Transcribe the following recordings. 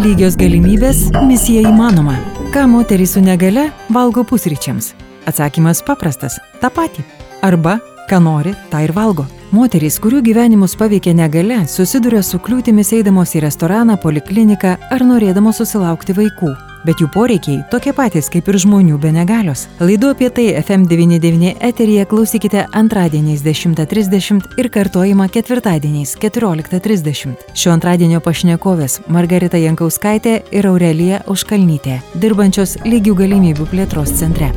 Lygios galimybės - misija įmanoma. Ką moterys su negale valgo pusryčiams? Atsakymas paprastas - tą patį. Arba, ką nori, tą ir valgo. Moterys, kurių gyvenimus paveikia negale, susiduria su kliūtimis eidamos į restoraną, polikliniką ar norėdamos susilaukti vaikų bet jų poreikiai tokie patys kaip ir žmonių be negalios. Laidu apie tai FM99 eteryje klausykite antradieniais 10.30 ir kartojimą ketvirtadieniais 14.30. Šio antradienio pašnekovės Margarita Jankauskaitė ir Aurelija Užkalnytė, dirbančios lygių galimybių plėtros centre.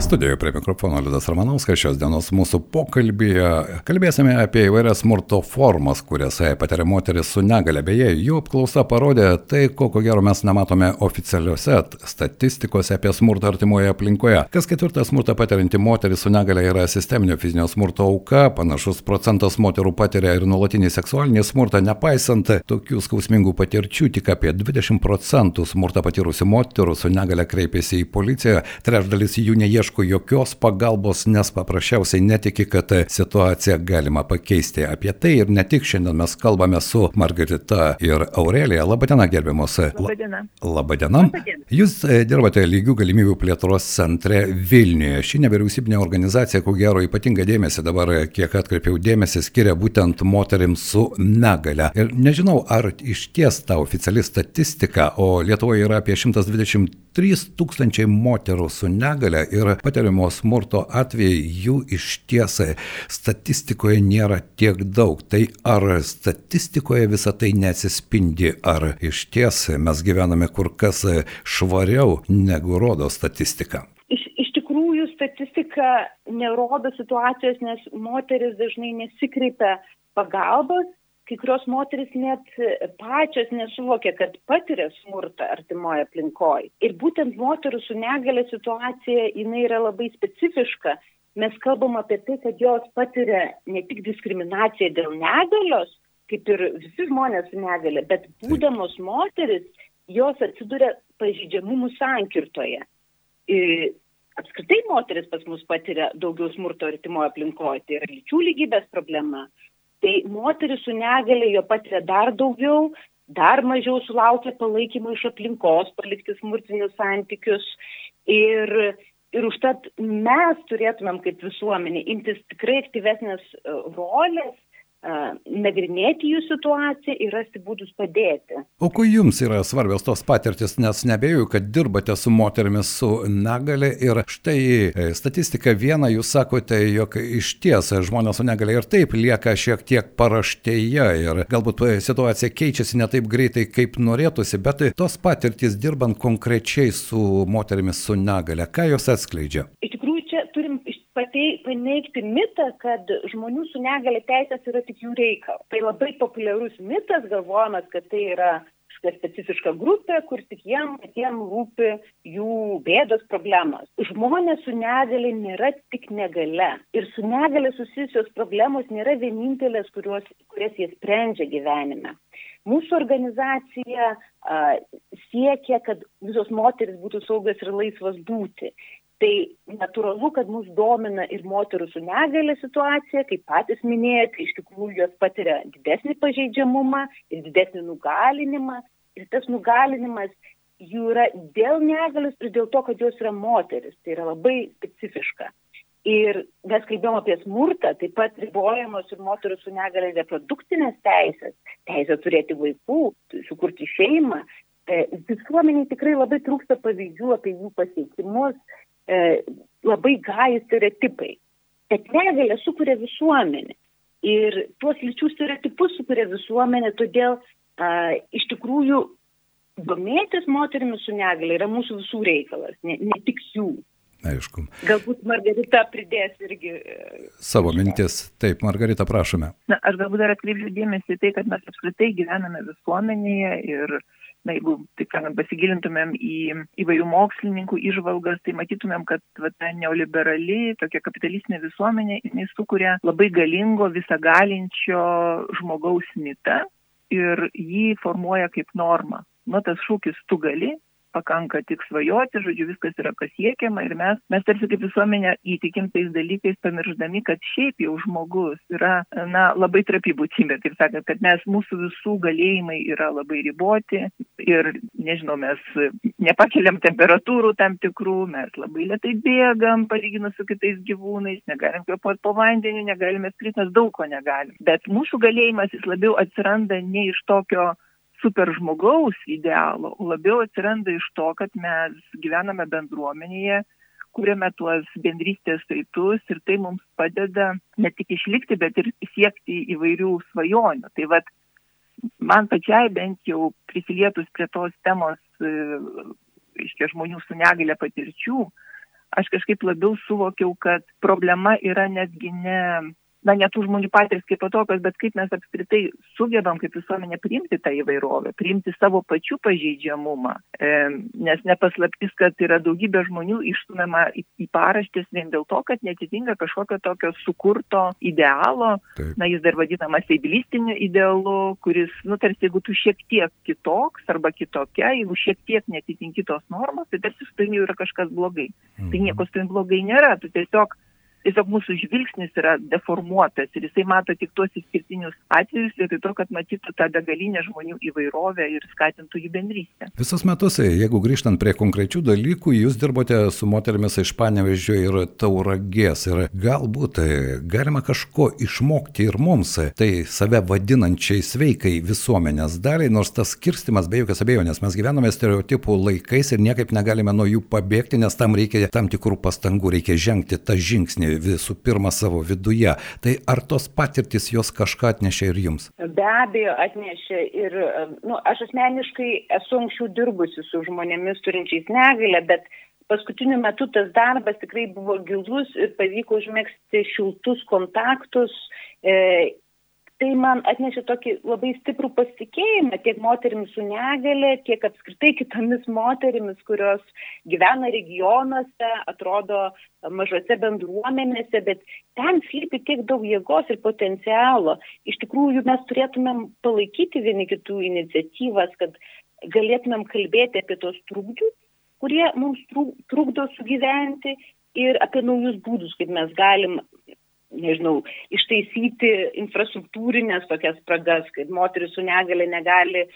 Studijoje prie mikrofono Liudas Ramanauskas šios dienos mūsų pokalbėje kalbėsime apie įvairias smurto formas, kurias patiria moteris su negale. Beje, jų apklausa parodė tai, ko ko gero mes nematome oficialiuose statistikose apie smurtą artimoje aplinkoje. Kas ketvirtas smurtą patirianti moteris su negale yra sisteminio fizinio smurto auka, panašus procentas moterų patiria ir nuolatinį seksualinį smurtą, nepaisant tokių skausmingų patirčių, tik apie 20 procentų smurtą patyrusių moterų su negale kreipiasi į policiją, trečdalis jų neieško neieško jokios pagalbos, nes paprasčiausiai netiki, kad situaciją galima pakeisti. Apie tai ir ne tik šiandien mes kalbame su Margarita ir Aurelija. Labadiena, gerbiamos. Labadiena. Labadiena. Labadiena. Jūs e, dirbate lygių galimybių plėtros centre Vilniuje. Ši nevyriausybinė organizacija, ko gero, ypatinga dėmesį dabar, e, kiek atkreipiau dėmesį, skiria būtent moteriams su negale. Ir nežinau, ar iš ties ta oficiali statistika, o Lietuvoje yra apie 120 3000 moterų su negale ir patiriamo smurto atvejai jų iš tiesai statistikoje nėra tiek daug. Tai ar statistikoje visą tai nesispindi, ar iš ties mes gyvename kur kas švariau negu rodo statistika? Iš, iš tikrųjų statistika nerodo situacijos, nes moteris dažnai nesikreipia pagalbos kai kurios moteris net pačios nesuvokia, kad patiria smurtą artimoje aplinkoje. Ir būtent moterų su negale situacija, jinai yra labai specifiška. Mes kalbam apie tai, kad jos patiria ne tik diskriminaciją dėl negalios, kaip ir visi žmonės su negale, bet būdamos moteris, jos atsiduria pažydžiamumų sankirtoje. Ir apskritai moteris pas mus patiria daugiau smurto artimoje aplinkoje, tai yra lyčių lygybės problema, Tai moteris su negalė jo patiria dar daugiau, dar mažiau sulaukia palaikymo iš aplinkos, palikti smurtinius santykius. Ir, ir užtat mes turėtumėm kaip visuomenė imtis tikrai aktyvesnės e, rolės nagrinėti jų situaciją ir rasti būdus padėti. O kuo jums yra svarbios tos patirtis, nes nebejoju, kad dirbate su moterimis su negale ir štai e, statistika viena, jūs sakote, jog iš ties žmonės su negale ir taip lieka šiek tiek paraštėje ir galbūt e, situacija keičiasi ne taip greitai, kaip norėtųsi, bet tos patirtis dirbant konkrečiai su moterimis su negale, ką jos atskleidžia? Iš patei, paneigti mitą, kad žmonių su negale teisės yra tik jų reikalas. Tai labai populiarus mitas, galvojamas, kad tai yra specifiška grupė, kur tik jiem, jiem rūpi jų bėdos problemos. Žmonės su negale nėra tik negale. Ir su negale susijusios problemos nėra vienintelės, kurios, kurias jie sprendžia gyvenime. Mūsų organizacija a, siekia, kad visos moteris būtų saugios ir laisvos būti. Tai natūralu, kad mus domina ir moterų su negalė situacija, kaip patys minėjote, iš tikrųjų jos patiria didesnį pažeidžiamumą ir didesnį nugalinimą. Ir tas nugalinimas jų yra dėl negalės ir dėl to, kad jos yra moteris. Tai yra labai specifiška. Ir mes kalbėjom apie smurtą, taip pat ribojamos ir moterų su negalė reprodukcinės teisės, teisė turėti vaikų, sukurti šeimą. E, visuomeniai tikrai labai trūksta pavyzdžių apie jų pasiekimus, e, labai gajus stereotipai. Bet negalė sukuria visuomenė. Ir tuos lyčių stereotipus sukuria visuomenė, todėl a, iš tikrųjų domėtis moterimis su negalė yra mūsų visų reikalas, ne, ne tik jų. Aišku. Galbūt Margarita pridės irgi. E, Savo mintis. Taip, Margarita, prašome. Na, aš galbūt dar atkreipčiau dėmesį į tai, kad mes apskritai gyvename visuomenėje ir uh, na, jeigu, taip sakant, pasigilintumėm į įvairių mokslininkų išvalgas, tai matytumėm, kad va, ta neoliberali, tokia kapitalistinė visuomenė, jinai sukuria labai galingo, visagalinčio žmogaus mitą ir jį formuoja kaip normą. Nu, tas šūkis tu gali pakanka tik svajoti, žodžiu, viskas yra pasiekiama ir mes, mes tarsi kaip visuomenė įtikim tais dalykais, pamirždami, kad šiaip jau žmogus yra, na, labai trapi būtybė, taip sakant, kad mes mūsų visų galėjimai yra labai riboti ir, nežinau, mes nepakeliam temperatūrų tam tikrų, mes labai lietai bėgam, palyginus su kitais gyvūnais, negalim kvepuoti po vandeniu, negalime skristi, mes daug ko negalim. Bet mūsų galėjimas jis labiau atsiranda ne iš tokio super žmogaus idealo, labiau atsiranda iš to, kad mes gyvename bendruomenėje, kuriame tuos bendrystės saitus ir tai mums padeda ne tik išlikti, bet ir siekti įvairių svajonių. Tai vad, man pačiai bent jau prisilietus prie tos temos, e, iškia žmonių su negale patirčių, aš kažkaip labiau suvokiau, kad problema yra netgi ne na, ne tų žmonių patirtis kaip patokios, bet kaip mes apskritai sugebam kaip visuomenė priimti tą įvairovę, priimti savo pačių pažeidžiamumą. E, nes nepaslaptis, kad yra daugybė žmonių išstumiama į, į paraštės vien dėl to, kad netitinka kažkokio tokio sukurto idealo, Taip. na, jis dar vadinamas eibilistiniu idealu, kuris, nu, tarsi jeigu tu šiek tiek kitoks arba kitokia, jeigu šiek tiek netitinki tos normos, tai tarsi su tavimi yra kažkas blogai. Tai mhm. Tai nieko su tavimi blogai nėra, tu tiesiog tiesiog mūsų žvilgsnis yra deformuotas ir jisai mato tik tuos išskirtinius atvejus vietoj to, kad matytų tą begalinę žmonių įvairovę ir skatintų jų bendrystę. Visus metus, jeigu grįžtant prie konkrečių dalykų, jūs dirbote su moterimis iš Panevežio ir Tauragės ir galbūt e, galima kažko išmokti ir mums, tai save vadinančiai sveikai visuomenės daliai, nors tas skirstimas be jokios abejonės, mes gyvename stereotipų laikais ir niekaip negalime nuo jų pabėgti, nes tam reikia tam tikrų pastangų, reikia žengti tą žingsnį visų pirma savo viduje. Tai ar tos patirtis jos kažką atnešė ir jums? Be abejo, atnešė ir nu, aš asmeniškai esu anksčiau dirbusi su žmonėmis turinčiais negalę, bet paskutiniu metu tas darbas tikrai buvo gilus ir pavyko užmėgsti šiltus kontaktus e, tai man atnešė tokį labai stiprų pasitikėjimą tiek moterims su negale, tiek apskritai kitomis moterimis, kurios gyvena regionuose, atrodo mažose bendruomenėse, bet ten slypi tiek daug jėgos ir potencialo. Iš tikrųjų, mes turėtumėm palaikyti vieni kitų iniciatyvas, kad galėtumėm kalbėti apie tos trūkdžius, kurie mums trukdo sugyventi ir apie naujus būdus, kaip mes galim nežinau, ištaisyti infrastruktūrinės tokias spragas, kad moteris su negale negali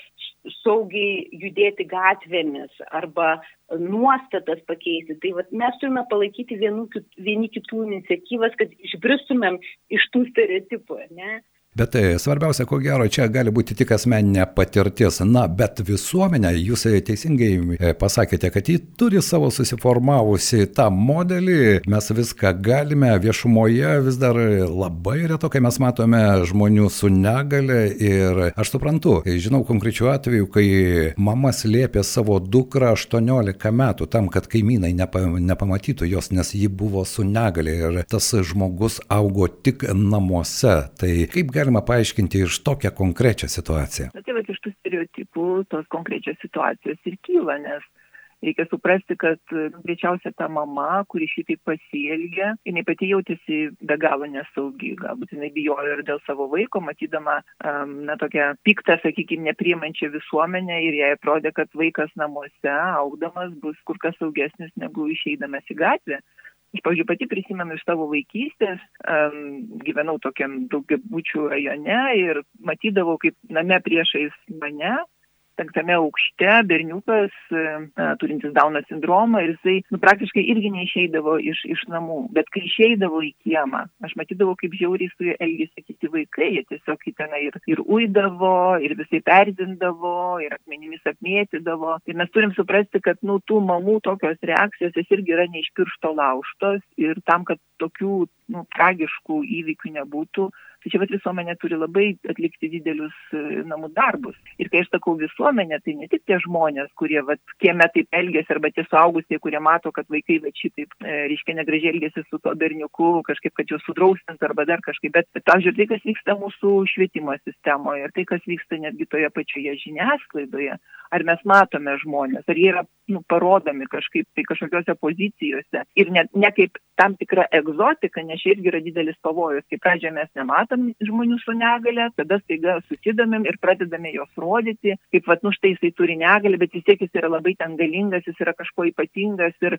saugiai judėti gatvėmis arba nuostatas pakeisti. Tai vat, mes turime palaikyti vienų, vieni kitų iniciatyvas, kad išbristumėm iš tų stereotipų. Ne? Bet tai svarbiausia, ko gero, čia gali būti tik asmeninė patirtis. Na, bet visuomenė, jūs teisingai e, pasakėte, kad ji turi savo susiformavusi tą modelį, mes viską galime, viešumoje vis dar labai reto, kai mes matome žmonių su negale ir aš suprantu, žinau konkrečių atvejų, kai mama slėpė savo dukrą 18 metų tam, kad kaimynai nepa, nepamatytų jos, nes ji buvo su negale ir tas žmogus augo tik namuose. Tai kaip galima paaiškinti iš tokią konkrečią situaciją? Na, tai va, iš tų stereotipų tos konkrečios situacijos ir kyla, nes reikia suprasti, kad greičiausia ta mama, kuri šitaip pasielgia, jinai pati jautėsi be galo nesaugi, galbūt jinai bijojo ir dėl savo vaiko, matydama, na, tokią piktą, sakykime, nepriimančią visuomenę ir jai atrodė, kad vaikas namuose, augdamas, bus kur kas saugesnis negu išeidamas į gatvę. Aš, pavyzdžiui, pati prisimenu iš savo vaikystės, um, gyvenau tokiam daugiabučių rajone ir matydavau, kaip name priešais mane penktame aukšte berniukas e, turintis Dauno sindromą ir jisai nu, praktiškai irgi neišeidavo iš, iš namų. Bet kai išeidavo į kiemą, aš matydavau, kaip žiauriai su juo elgėsi kiti vaikai, jie tiesiog į ten ir, ir uidavo, ir visai perzindavo, ir akmenimis apmėtydavo. Ir mes turim suprasti, kad nu, tų mamų tokios reakcijos jis irgi yra ne iš piršto lauštos ir tam, kad tokių nu, tragiškų įvykių nebūtų, Tai čia vat visuomenė turi labai atlikti didelius e, namų darbus. Ir kai aš sakau visuomenė, tai ne tik tie žmonės, kurie vat, kieme taip elgesi, arba tie suaugusieji, kurie mato, kad vaikai va šitaip, e, reiškia, negražiai elgesi su to berniuku, kažkaip, kad juos sudraustint arba dar kažkaip. Bet, pavyzdžiui, tai, kas vyksta mūsų švietimo sistemoje ir tai, kas vyksta netgi toje pačioje žiniasklaidoje, ar mes matome žmonės, ar jie yra nu, parodomi kažkaip tai kažkokiose pozicijose ir ne, ne kaip tam tikra egzotika, nes čia irgi yra didelis pavojus. Kaip pradžioje mes nematom žmonių su negale, tada staiga susidomim ir pradedame juos rodyti, kaip, va, nu štai jisai turi negalę, bet vis tiek jis yra labai ten galingas, jis yra kažko ypatingas ir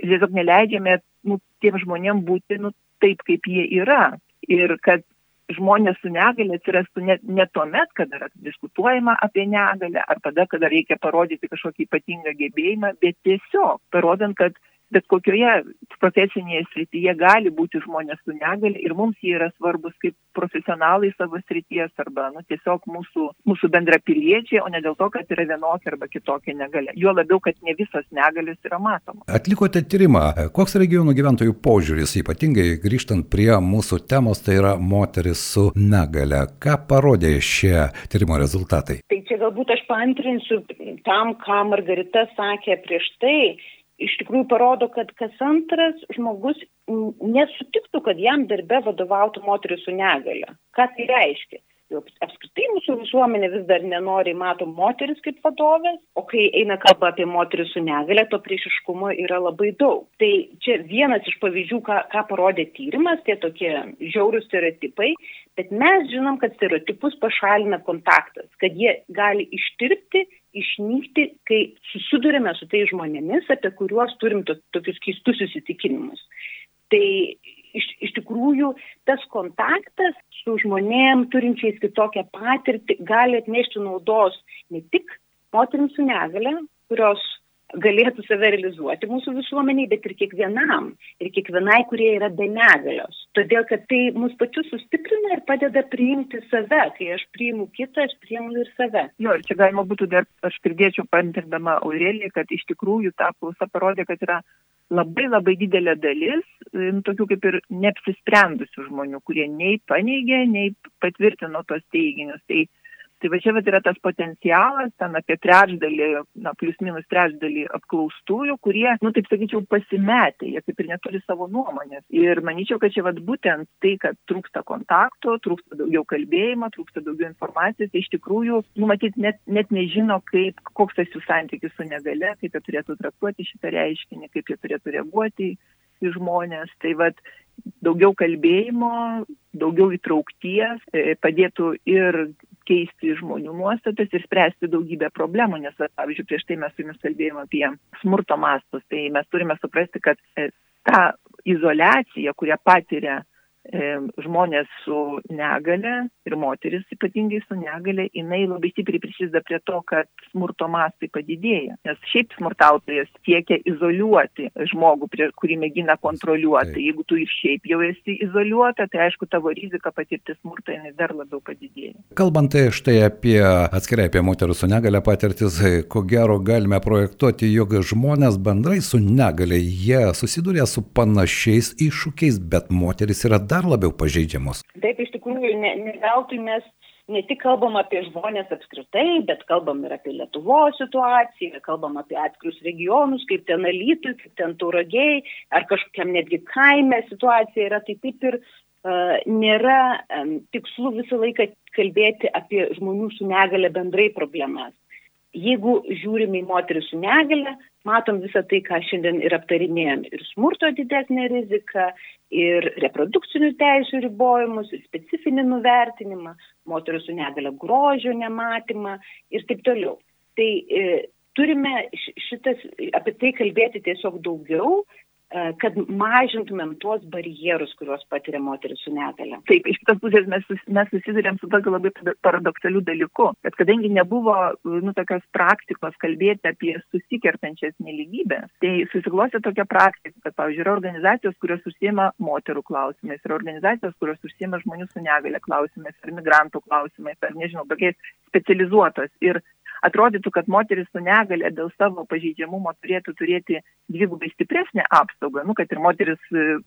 tiesiog neleidžiame nu, tiem žmonėm būti nu, taip, kaip jie yra. Ir kad žmonės su negale atsirastų ne, ne tuo met, kada yra diskutuojama apie negalę, ar tada, kada reikia parodyti kažkokį ypatingą gebėjimą, bet tiesiog parodant, kad bet kokioje profesinėje srityje gali būti žmonės su negali ir mums jie yra svarbus kaip profesionalai savo srities arba nu, tiesiog mūsų, mūsų bendrapiliečiai, o ne dėl to, kad yra vienokia arba kitokia negalė. Jo labiau, kad ne visos negalės yra matomos. Atlikote tyrimą, koks regionų gyventojų požiūris, ypatingai grįžtant prie mūsų temos, tai yra moteris su negale. Ką parodė šie tyrimo rezultatai? Tai čia galbūt aš paantrinsiu tam, ką Margarita sakė prieš tai iš tikrųjų parodo, kad kas antras žmogus nesutiktų, kad jam darbe vadovautų moteris su negale. Ką tai reiškia? Jau apskritai mūsų visuomenė vis dar nenori mato moteris kaip vadovės, o kai eina kalba apie moteris su negale, to priešiškumo yra labai daug. Tai čia vienas iš pavyzdžių, ką, ką parodė tyrimas, tie tokie žiaurūs stereotipai, bet mes žinom, kad stereotipus pašalina kontaktas, kad jie gali ištirpti išnykti, kai susidurime su tai žmonėmis, apie kuriuos turim to, tokius keistus įsitikinimus. Tai iš, iš tikrųjų tas kontaktas su žmonėm turinčiais kitokią patirtį gali atnešti naudos ne tik moteriams su negale, kurios galėtų save realizuoti mūsų visuomeniai, bet ir kiekvienam, ir kiekvienai, kurie yra be negalios. Todėl, kad tai mus pačius sustiprina ir padeda priimti save. Kai aš priimu kitą, aš priimu ir save. Jo, ir čia galima būtų dar, aš pridėčiau pantindama Aurelį, kad iš tikrųjų ta apklausa parodė, kad yra labai labai didelė dalis, tokių kaip ir neapsisprendusių žmonių, kurie nei paneigė, nei patvirtino tos teiginius. Tai Tai va čia vat, yra tas potencialas, ten apie trečdalį, na, plius minus trečdalį apklaustųjų, kurie, nu, taip sakyčiau, pasimetė, jie kaip ir neturi savo nuomonės. Ir manyčiau, kad čia vat, būtent tai, kad trūksta kontakto, trūksta daugiau kalbėjimo, trūksta daugiau informacijos, tai iš tikrųjų, nu, matyt, net, net nežino, kaip, koks tas jų santykis su negale, kaip jie turėtų traktuoti šitą reiškinį, kaip jie turėtų reaguoti į žmonės. Tai vad daugiau kalbėjimo, daugiau įtraukties e, padėtų ir keisti žmonių nuostatas ir spręsti daugybę problemų, nes, pavyzdžiui, prieš tai mes su jumis kalbėjome apie smurto mastus, tai mes turime suprasti, kad e, ta izolacija, kurią patiria žmonės su negale ir moteris ypatingai su negale, jinai labai stipriai prisideda prie to, kad smurto mastai padidėja. Nes šiaip smurtautojas siekia izoliuoti žmogų, prie, kurį mėgina kontroliuoti. Jeigu tu ir šiaip jau esi izoliuota, tai aišku, tavo rizika patirti smurtą jinai dar labiau padidėja. Kalbant tai štai apie atskirai apie moterų su negale patirtis, ko gero galime projektuoti, jog žmonės bendrai su negale, jie susiduria su panašiais iššūkiais, bet moteris yra dar dar labiau pažeidžiamos. Taip, iš tikrųjų, ne, ne mes ne tik kalbam apie žmonės apskritai, bet kalbam ir apie Lietuvos situaciją, kalbam apie atskirius regionus, kaip ten alytų, kaip ten tauragiai, ar kažkokiam netgi kaime situacija yra, tai taip ir uh, nėra um, tikslu visą laiką kalbėti apie žmonių su negale bendrai problemas. Jeigu žiūrime į moterį su negale, matom visą tai, ką šiandien ir aptarinėjom. Ir smurto didesnė rizika, ir reprodukcinių teisų ribojimus, ir specifinį nuvertinimą, moterų su negale grožio nematymą ir taip toliau. Tai e, turime šitas, apie tai kalbėti tiesiog daugiau, kad mažintumėm tuos barjerus, kuriuos patiria moteris su negale. Taip, iš kitos pusės mes, mes susidurėm su tokiu labai paradoksaliu dalyku, kad kadangi nebuvo nu, tokios praktikos kalbėti apie susikertančias neligybės, tai susiklostė tokia praktika, kad, pavyzdžiui, yra organizacijos, kurios užsiema moterų klausimais, yra organizacijos, kurios užsiema žmonių su negale klausimais, ar migrantų klausimais, ar nežinau, tokiais specializuotos. Ir atrodytų, kad moteris su negale dėl savo pažeidžiamumo turėtų turėti dvigubai stipresnę apsaugą, nu, kad ir moteris,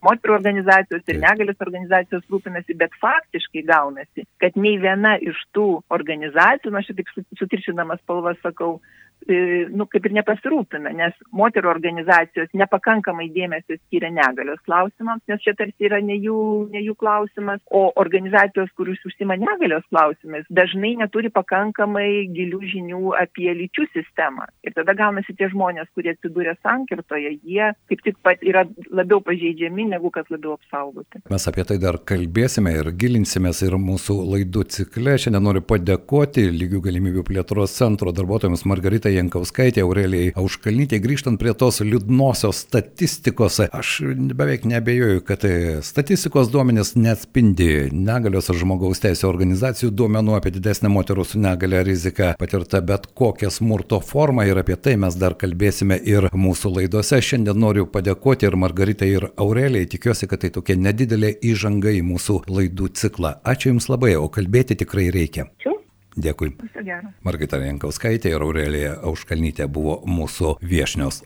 moterų organizacijos, ir negalės organizacijos rūpinasi, bet faktiškai gaunasi, kad nei viena iš tų organizacijų, nu, aš taip sutiršinamas spalvas sakau, e, nu, kaip ir nepasirūpina, nes moterų organizacijos nepakankamai dėmesio skiria negalios klausimams, nes čia tarsi yra ne jų, ne jų klausimas, o organizacijos, kurius užsima negalios klausimais, dažnai neturi pakankamai gilių žinių apie lyčių sistemą. Ir tada gaunasi tie žmonės, kurie atsidūrė sankirtoje, jie kaip tik pat yra labiau pažeidžiami, negu kad labiau apsaugoti. Mes apie tai dar kalbėsime ir gilinsimės ir mūsų laidų cikle. Šiandien noriu padėkoti lygių galimybių plėtros centro darbuotojams Margaritai Jankauskaitė, Aurelijai Auškalnytė. Grįžtant prie tos liūdnosios statistikos, aš beveik nebejoju, kad statistikos duomenys neatspindi negalios ar žmogaus teisų organizacijų duomenų apie didesnę moterų su negale riziką patirta bet kokią smurto formą ir apie tai mes dar kalbėsime ir mūsų laidose. Šiandien noriu padėkoti ir Margaritai, ir Aurelijai. Tikiuosi, kad tai tokia nedidelė įžanga į mūsų laidų ciklą. Ačiū Jums labai, o kalbėti tikrai reikia. Ačiū. Dėkui. Viso gero. Margita Jankauskaitė ir Aurelija Auškalnytė buvo mūsų viešnios.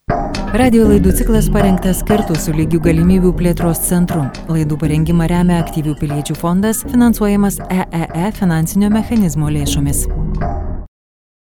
Radio laidų ciklas parengtas kartu su lygių galimybių plėtros centru. Laidų parengimą remia aktyvių piliečių fondas, finansuojamas EEE finansinio mechanizmo lėšomis.